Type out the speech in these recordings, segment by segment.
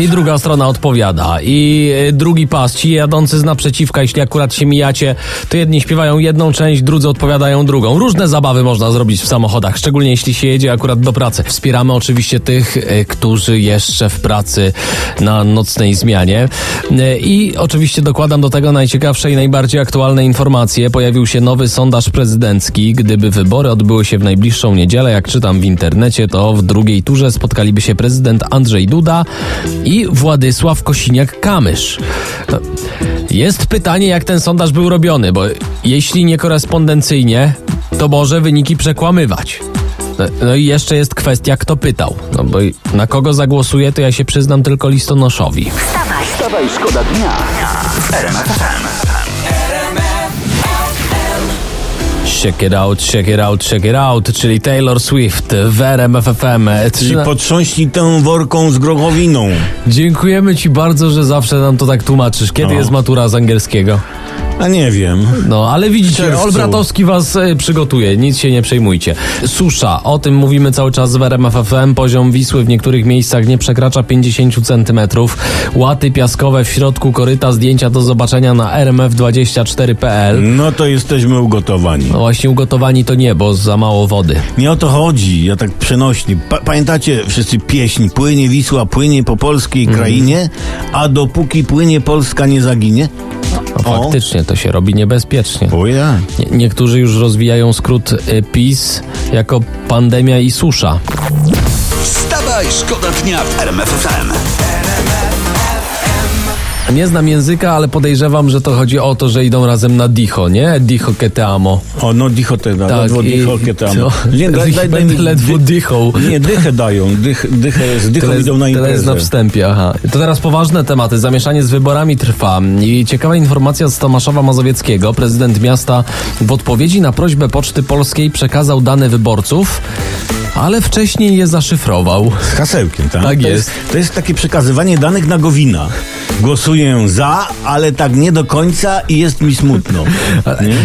I druga strona odpowiada. I y, drugi pas, ci jadący z naprzeciwka, jeśli akurat się mijacie, to jedni śpiewają jedną część, drudzy odpowiadają drugą. Różne zabawy można zrobić w samochodach, szczególnie jeśli się jedzie akurat do pracy. Wspieramy oczywiście tych, y, którzy jeszcze w pracy na nocnej zmianie. Y, I oczywiście dokładam do tego najciekawsze i najbardziej aktualne informacje. Pojawił się nowy sondaż prezydencki. Gdyby wybory odbyły się w najbliższą niedzielę, jak czytam w internecie, to w drugiej turze spotkaliby się prezydent Andrzej Duda i Władysław Kosiniak-Kamysz. Jest pytanie, jak ten sondaż był robiony, bo jeśli nie korespondencyjnie, to może wyniki przekłamywać. No, no i jeszcze jest kwestia, kto pytał. No bo na kogo zagłosuję, to ja się przyznam tylko listonoszowi. Wstawaj, szkoda dnia w RMF FM. Check it out, check it out, check it out, czyli Taylor Swift w RMF FM. Czyli potrząśnij tą worką z grochowiną. Dziękujemy Ci bardzo, że zawsze nam to tak tłumaczysz. Kiedy No. jest matura z angielskiego? A nie wiem. No, ale widzicie. Olbratowski was e, przygotuje, nic się nie przejmujcie. Susza, o tym mówimy cały czas w RMF FM. Poziom Wisły w niektórych miejscach nie przekracza 50 centymetrów. Łaty piaskowe w środku koryta, zdjęcia do zobaczenia na rmf24.pl. No to jesteśmy ugotowani. No właśnie ugotowani to nie, bo za mało wody. Nie o to chodzi, ja tak przenośni. Pa pamiętacie wszyscy pieśń Płynie Wisła, płynie po polskiej Mhm. krainie, a dopóki płynie Polska nie zaginie? O. faktycznie to się robi niebezpiecznie. O ja. Nie, niektórzy już rozwijają skrót y, PiS jako pandemia i susza. Wstawaj, szkoda dnia w RMF FM. Nie znam języka, ale podejrzewam, że to chodzi o to, że idą razem na dicho, nie? Dicho que te amo. O, no dicho te da, Tak, ledwo dicho kie tam. co? Nie, daj, daj, daj Ledwo dy- dychą. Nie, dychę dają, dych, dychę, z dychą Tyle, idą na tyle jest na imprezę. wstępie, aha. To teraz poważne tematy. Zamieszanie z wyborami trwa. I ciekawa informacja z Tomaszowa Mazowieckiego. Prezydent miasta w odpowiedzi na prośbę Poczty Polskiej przekazał dane wyborców, ale wcześniej je zaszyfrował. Z hasełkiem, tak? Tak to jest. To jest takie przekazywanie danych na Gowina. Głosuję za, ale tak nie do końca i jest mi smutno.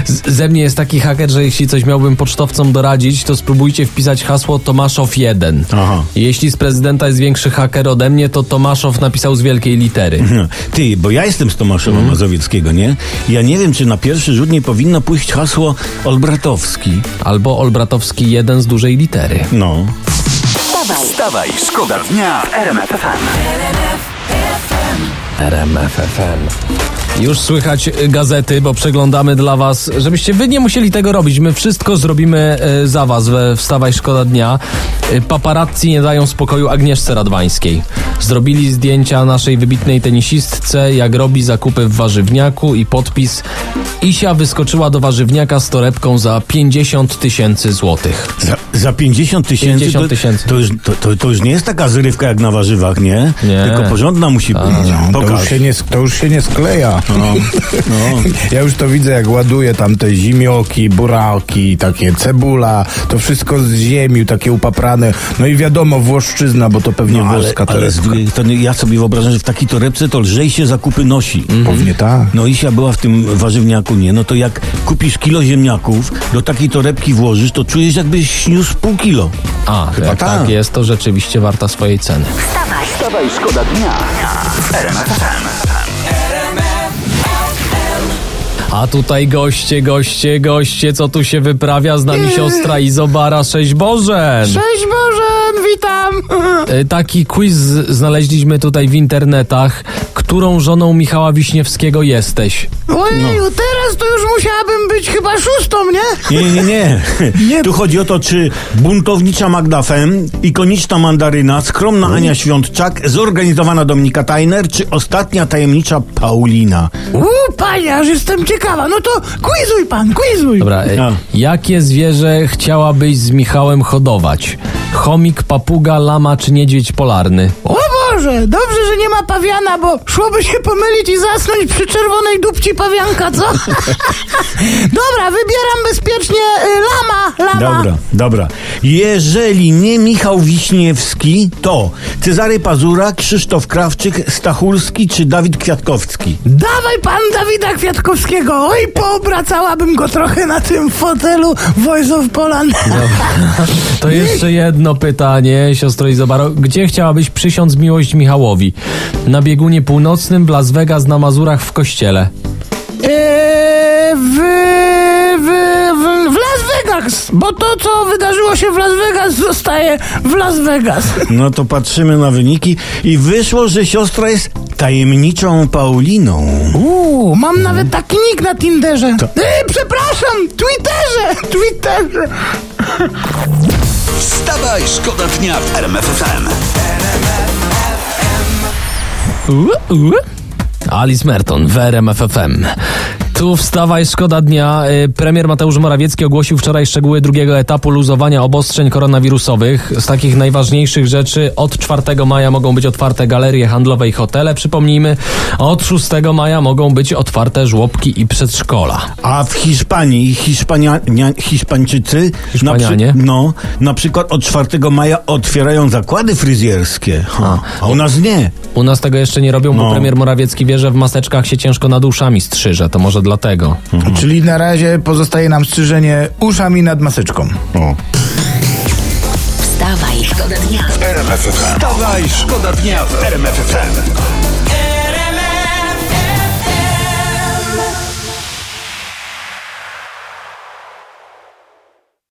Z, ze mnie jest taki haker, że jeśli coś miałbym pocztowcom doradzić, to spróbujcie wpisać hasło Tomaszow 1. Aha. Jeśli z prezydenta jest większy haker ode mnie, to Tomaszow napisał z wielkiej litery. No, Ty, bo ja jestem z Tomaszowa Mhm. Mazowieckiego, nie? Ja nie wiem, czy na pierwszy rzut nie powinno pójść hasło Olbratowski. Albo Olbratowski 1 z dużej litery. No. Wstawaj, Wstawaj, szkoda dnia w RMF FM. RMFFM. Już słychać gazety, bo przeglądamy dla was, żebyście wy nie musieli tego robić. My wszystko zrobimy y, za was we Wstawaj Szkoda Dnia. Y, Paparazzi nie dają spokoju Agnieszce Radwańskiej. Zrobili zdjęcia naszej wybitnej tenisistce, jak robi zakupy w warzywniaku i podpis Isia wyskoczyła do warzywniaka z torebką za 50 tysięcy złotych. Za, za 50 tysięcy 50 to, tysięcy. to, już, to, to, to już nie jest taka zrywka jak na warzywach, nie? Nie. Tylko porządna musi być. To Pokaż. już, się nie, to już się nie skleja. No, no. Ja już to widzę, jak ładuje tam te zimioki, buraki, takie cebula, to wszystko z ziemi, takie upaprane. No i wiadomo, włoszczyzna, bo to pewnie No, ale, włoska ale z torebka. drugiej strony ja sobie wyobrażam, że w takiej torebce to lżej się zakupy nosi. Pewnie tak. No Isia była w tym warzywniaku, nie? No to jak kupisz kilo ziemniaków, do takiej torebki włożysz, to czujesz jakbyś niósł pół kilo. A, Chyba jak tak tak. jest, to rzeczywiście warta swojej ceny. wstawaj, Wstawaj, szkoda dnia w RMF FM. A tutaj goście, goście, goście, co tu się wyprawia? Z nami siostra Izobara, sześć Bożen. Cześć Bożen, witam! E, Taki quiz znaleźliśmy tutaj w internetach. Którą żoną Michała Wiśniewskiego jesteś? Ojeju, teraz to już musiałabym być chyba szóstą, nie? Nie, nie, nie. Nie. Tu chodzi o to, czy buntownicza Magda Fem, ikoniczna mandaryna, skromna Ania Świątczak, zorganizowana Dominika Tajner, czy ostatnia tajemnicza Paulina. Uuu, panie, aż jestem ciekawa. No to quizuj pan, quizuj. Dobra, e, A. jakie zwierzę chciałabyś z Michałem hodować? Chomik, papuga, lama czy niedźwiedź polarny? O Boże, dobrze, że nie ma pawiana, bo szłoby się pomylić i zasnąć przy czerwonej dupci pawianka, co? Dobra, wybieram bezpiecznie y, lama, lama. Dobra, dobra. Jeżeli nie Michał Wiśniewski, to Cezary Pazura, Krzysztof Krawczyk, Stachulski czy Dawid Kwiatkowski? Dawaj pan Dawida Kwiatkowskiego. Oj, poobracałabym go trochę na tym fotelu Voice of Poland. To jeszcze jedno pytanie, siostro Izobaro. Gdzie chciałabyś przysiąc miłość Michałowi? Na biegunie północnym, w Las Vegas, na Mazurach, w kościele. Eee, w, w, w, w Las Vegas, bo to, co wydarzyło się w Las Vegas, zostaje w Las Vegas. No to patrzymy na wyniki i wyszło, że siostra jest tajemniczą Pauliną. Uuu, mam nawet taki nick na Tinderze. Eee, przepraszam, Twitterze, Twitterze. Wstawaj, szkoda dnia w RMF FM. U, u. Alice Merton w RMF FM. Tu wstawaj, szkoda dnia. Y, Premier Mateusz Morawiecki ogłosił wczoraj szczegóły drugiego etapu luzowania obostrzeń koronawirusowych. Z takich najważniejszych rzeczy od 4 maja mogą być otwarte galerie handlowe i hotele. Przypomnijmy, od 6 maja mogą być otwarte żłobki i przedszkola. A w Hiszpanii Hiszpania, Hiszpańczycy? Na, przy, no, na przykład od 4 maja otwierają zakłady fryzjerskie. Ha, a u nas nie. U nas tego jeszcze nie robią, bo No. premier Morawiecki wie, że w maseczkach się ciężko nad uszami strzyże. To może dlatego. Czyli na razie pozostaje nam strzyżenie uszami nad maseczką. O. Wstawaj, szkoda dnia. Wstawaj, szkoda dnia w RMF FM.